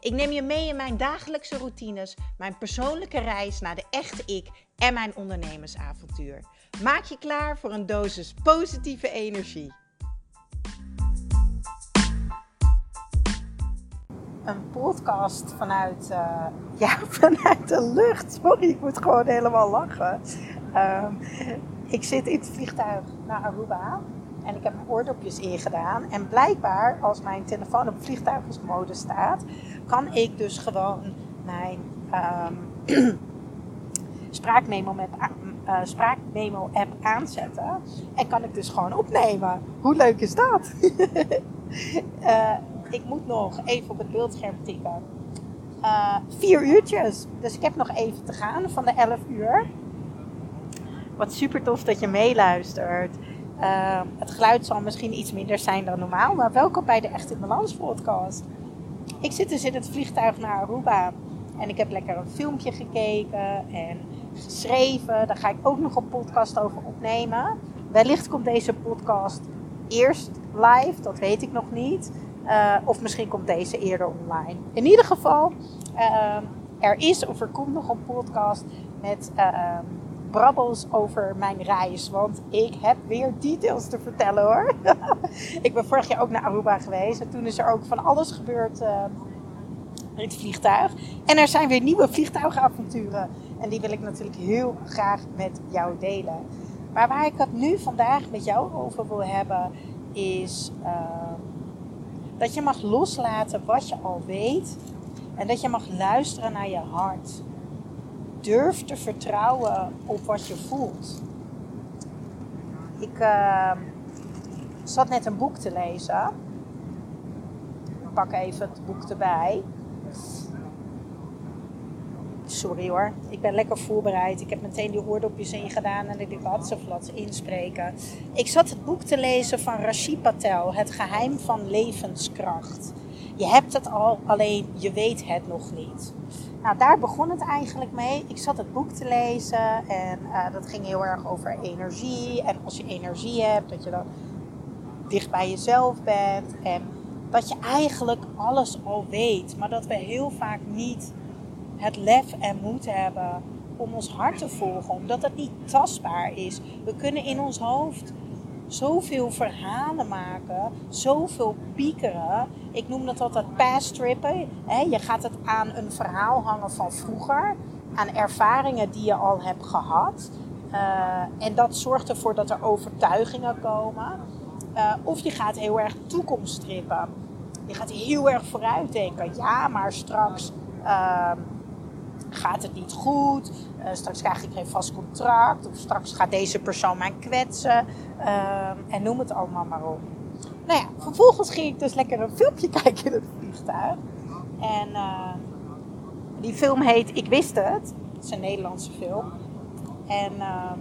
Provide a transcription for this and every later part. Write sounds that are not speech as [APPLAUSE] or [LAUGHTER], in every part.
Ik neem je mee in mijn dagelijkse routines, mijn persoonlijke reis naar de echte ik en mijn ondernemersavontuur. Maak je klaar voor een dosis positieve energie. Een podcast vanuit, uh, ja, [LAUGHS] vanuit de lucht. Sorry, ik moet gewoon helemaal lachen. Uh, ik zit in het vliegtuig naar Aruba en ik heb mijn oordopjes ingedaan. En blijkbaar, als mijn telefoon op vliegtuigmode staat, kan ik dus gewoon mijn um, [CLEARS THROAT] spraakmemo, app, uh, spraakmemo app aanzetten. En kan ik dus gewoon opnemen. Hoe leuk is dat? uh, [LAUGHS] ik moet nog even op het beeldscherm tikken. Uh, vier uurtjes. Dus ik heb nog even te gaan van de 11 uur. Wat super tof dat je meeluistert. Uh, het geluid zal misschien iets minder zijn dan normaal, maar welkom bij de Echt in Balans podcast. Ik zit dus in het vliegtuig naar Aruba en ik heb lekker een filmpje gekeken en geschreven. Daar ga ik ook nog een podcast over opnemen. Wellicht komt deze podcast eerst live, dat weet ik nog niet. Uh, of misschien komt deze eerder online. In ieder geval, uh, er is of er komt nog een podcast met uh, brabbels over mijn reis. Want ik heb weer details te vertellen hoor. [LAUGHS] ik ben vorig jaar ook naar Aruba geweest. En toen is er ook van alles gebeurd uh, in het vliegtuig. En er zijn weer nieuwe vliegtuigavonturen. En die wil ik natuurlijk heel graag met jou delen. Maar waar ik het nu vandaag met jou over wil hebben, is uh, dat je mag loslaten wat je al weet. En dat je mag luisteren naar je hart durf te vertrouwen op wat je voelt. Ik uh, zat net een boek te lezen. Ik pak even het boek erbij. Sorry hoor, ik ben lekker voorbereid. Ik heb meteen die oordopjes ingedaan en ik had ze inspreken. Ik zat het boek te lezen van Rashi Patel, Het geheim van levenskracht. Je hebt het al, alleen je weet het nog niet. Nou, daar begon het eigenlijk mee. Ik zat het boek te lezen en uh, dat ging heel erg over energie. En als je energie hebt, dat je dan dicht bij jezelf bent. En dat je eigenlijk alles al weet, maar dat we heel vaak niet het lef en moed hebben om ons hart te volgen, omdat het niet tastbaar is. We kunnen in ons hoofd zoveel verhalen maken, zoveel piekeren. Ik noem dat altijd past trippen. Je gaat het aan een verhaal hangen van vroeger, aan ervaringen die je al hebt gehad. Uh, en dat zorgt ervoor dat er overtuigingen komen. Uh, of je gaat heel erg toekomst trippen. Je gaat heel erg vooruit denken. Ja, maar straks uh, gaat het niet goed. Uh, straks krijg ik geen vast contract. Of straks gaat deze persoon mij kwetsen. Uh, en noem het allemaal maar op. Nou ja, vervolgens ging ik dus lekker een filmpje [LAUGHS] kijken in het vliegtuig. En uh, die film heet Ik wist het. Het is een Nederlandse film. En ehm,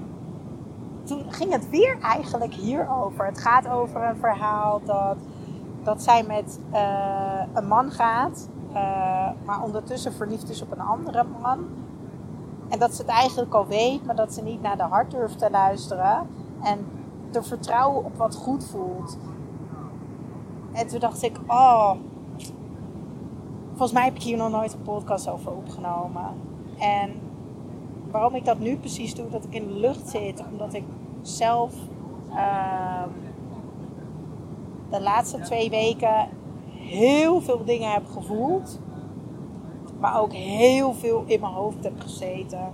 toen ging het weer eigenlijk hierover. Het gaat over een verhaal dat, dat zij met eh, een man gaat uh, maar ondertussen verliefd is op een andere man. En dat ze het eigenlijk al weet, maar dat ze niet naar de hart durft te luisteren. En te vertrouwen op wat goed voelt. En toen dacht ik, oh, volgens mij heb ik hier nog nooit een podcast over opgenomen. En waarom ik dat nu precies doe, dat ik in de lucht zit, omdat ik zelf uh, de laatste twee weken heel veel dingen heb gevoeld. Maar ook heel veel in mijn hoofd heb gezeten.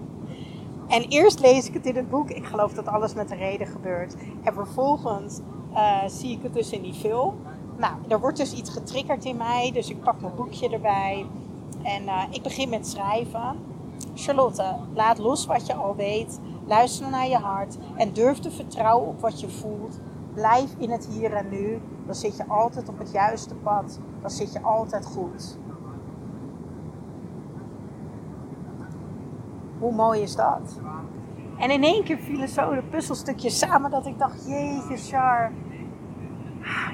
En eerst lees ik het in het boek. Ik geloof dat alles met een reden gebeurt. En vervolgens uh, zie ik het dus in die film. Nou, er wordt dus iets getriggerd in mij. Dus ik pak mijn boekje erbij. En uh, ik begin met schrijven. Charlotte, laat los wat je al weet. Luister naar je hart. En durf te vertrouwen op wat je voelt. Blijf in het hier en nu. Dan zit je altijd op het juiste pad. Dan zit je altijd goed. Hoe mooi is dat? En in één keer vielen zo de puzzelstukjes samen dat ik dacht, jeetje Char,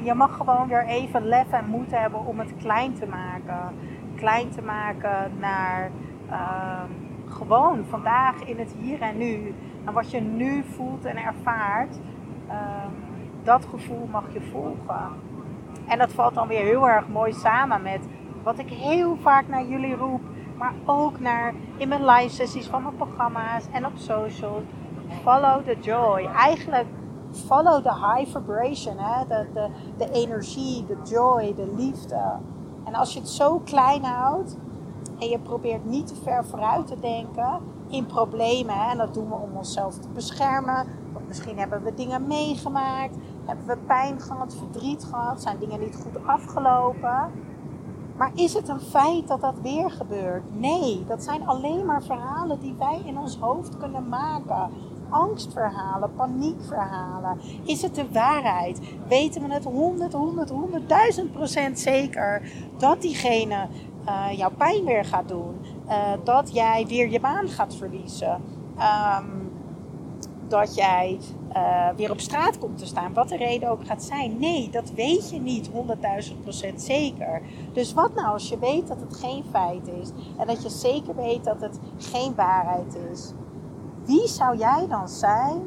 je mag gewoon weer even lef en moed hebben om het klein te maken. Klein te maken naar ehm, gewoon vandaag in het hier en nu. En wat je nu voelt en ervaart, dat gevoel mag je volgen. En dat valt dan weer heel erg mooi samen met wat ik heel vaak naar jullie roep, maar ook naar in mijn live sessies van mijn programma's en op socials. Follow the joy. Eigenlijk follow the high vibration, hè? De, de, de energie, de joy, de liefde. En als je het zo klein houdt en je probeert niet te ver vooruit te denken in problemen, en dat doen we om onszelf te beschermen. Misschien hebben we dingen meegemaakt, hebben we pijn gehad, verdriet gehad, zijn dingen niet goed afgelopen. Maar is het een feit dat dat weer gebeurt? Nee, dat zijn alleen maar verhalen die wij in ons hoofd kunnen maken angstverhalen, paniekverhalen? Is het de waarheid? Weten we het 100, 100, 100.000 procent zeker dat diegene uh, jouw pijn weer gaat doen? Uh, dat jij weer je baan gaat verliezen? Um, dat jij uh, weer op straat komt te staan, wat de reden ook gaat zijn. Nee, dat weet je niet 100.000% zeker. Dus wat nou als je weet dat het geen feit is en dat je zeker weet dat het geen waarheid is? Wie zou jij dan zijn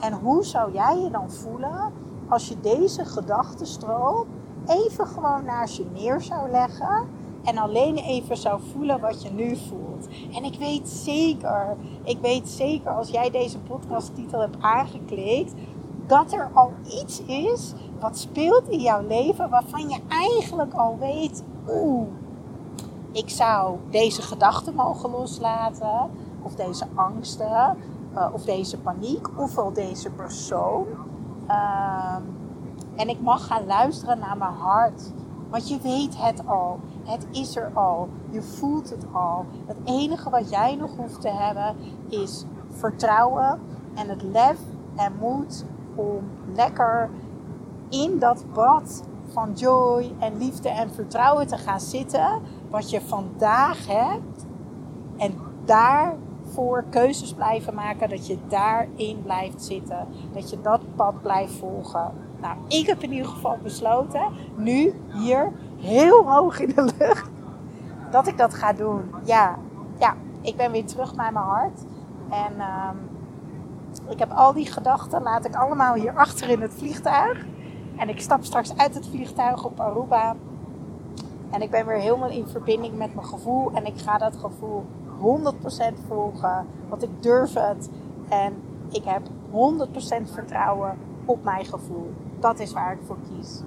en hoe zou jij je dan voelen als je deze gedachtenstroom even gewoon naast je neer zou leggen en alleen even zou voelen wat je nu voelt. En ik weet zeker, ik weet zeker als jij deze podcasttitel hebt aangeklikt, dat er al iets is wat speelt in jouw leven waarvan je eigenlijk al weet, oeh, ik zou deze gedachten mogen loslaten of deze angsten, uh, of deze paniek, ofwel deze persoon. Uh, en ik mag gaan luisteren naar mijn hart. Want je weet het al. Het is er al. Je voelt het al. Het enige wat jij nog hoeft te hebben is vertrouwen en het lef en moed om lekker in dat bad van joy en liefde en vertrouwen te gaan zitten. Wat je vandaag hebt. En daarvoor keuzes blijven maken. Dat je daarin blijft zitten. Dat je dat pad blijft volgen. Nou, ik heb in ieder geval besloten, nu, hier, heel hoog in de lucht, dat ik dat ga doen. Ja, ja ik ben weer terug bij mijn hart. En uh, ik heb al die gedachten, laat ik allemaal hier achter in het vliegtuig. En ik stap straks uit het vliegtuig op Aruba. En ik ben weer helemaal in verbinding met mijn gevoel. En ik ga dat gevoel 100% volgen. Want ik durf het. En ik heb 100% vertrouwen op mijn gevoel. Dat is waar ik voor kies.